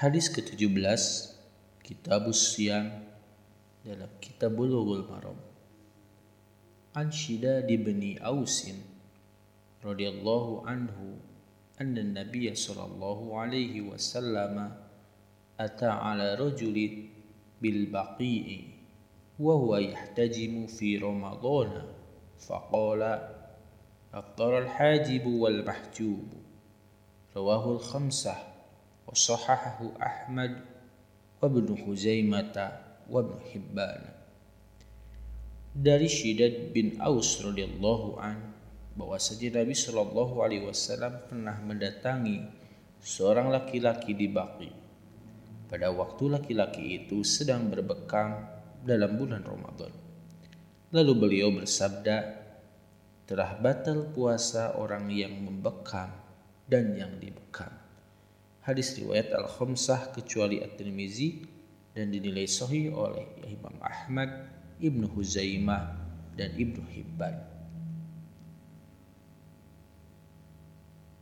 Hadis ke-17 Kitabus Siyam dalam Kitab Bulughul Maram. An Shidad bin Ausin radhiyallahu anhu anna an-nabiy sallallahu alaihi wasallam ata ala rajulin bil baqi'i wa huwa yahtajimu fi ramadhan faqala afṭara al-hajib wal mahjub rawahu al-khamsah وصححه أحمد وابن خزيمة وابن حبان dari Syidad bin Aus radhiyallahu an bahwasanya Nabi Shallallahu alaihi wasallam pernah mendatangi seorang laki-laki di Baqi pada waktu laki-laki itu sedang berbekam dalam bulan Ramadan. Lalu beliau bersabda, telah batal puasa orang yang membekam dan yang dibekam Hadis riwayat Al-Khamsah kecuali At-Tirmizi dan dinilai sahih oleh Imam Ahmad, Ibnu Huzaimah dan Ibnu Hibban.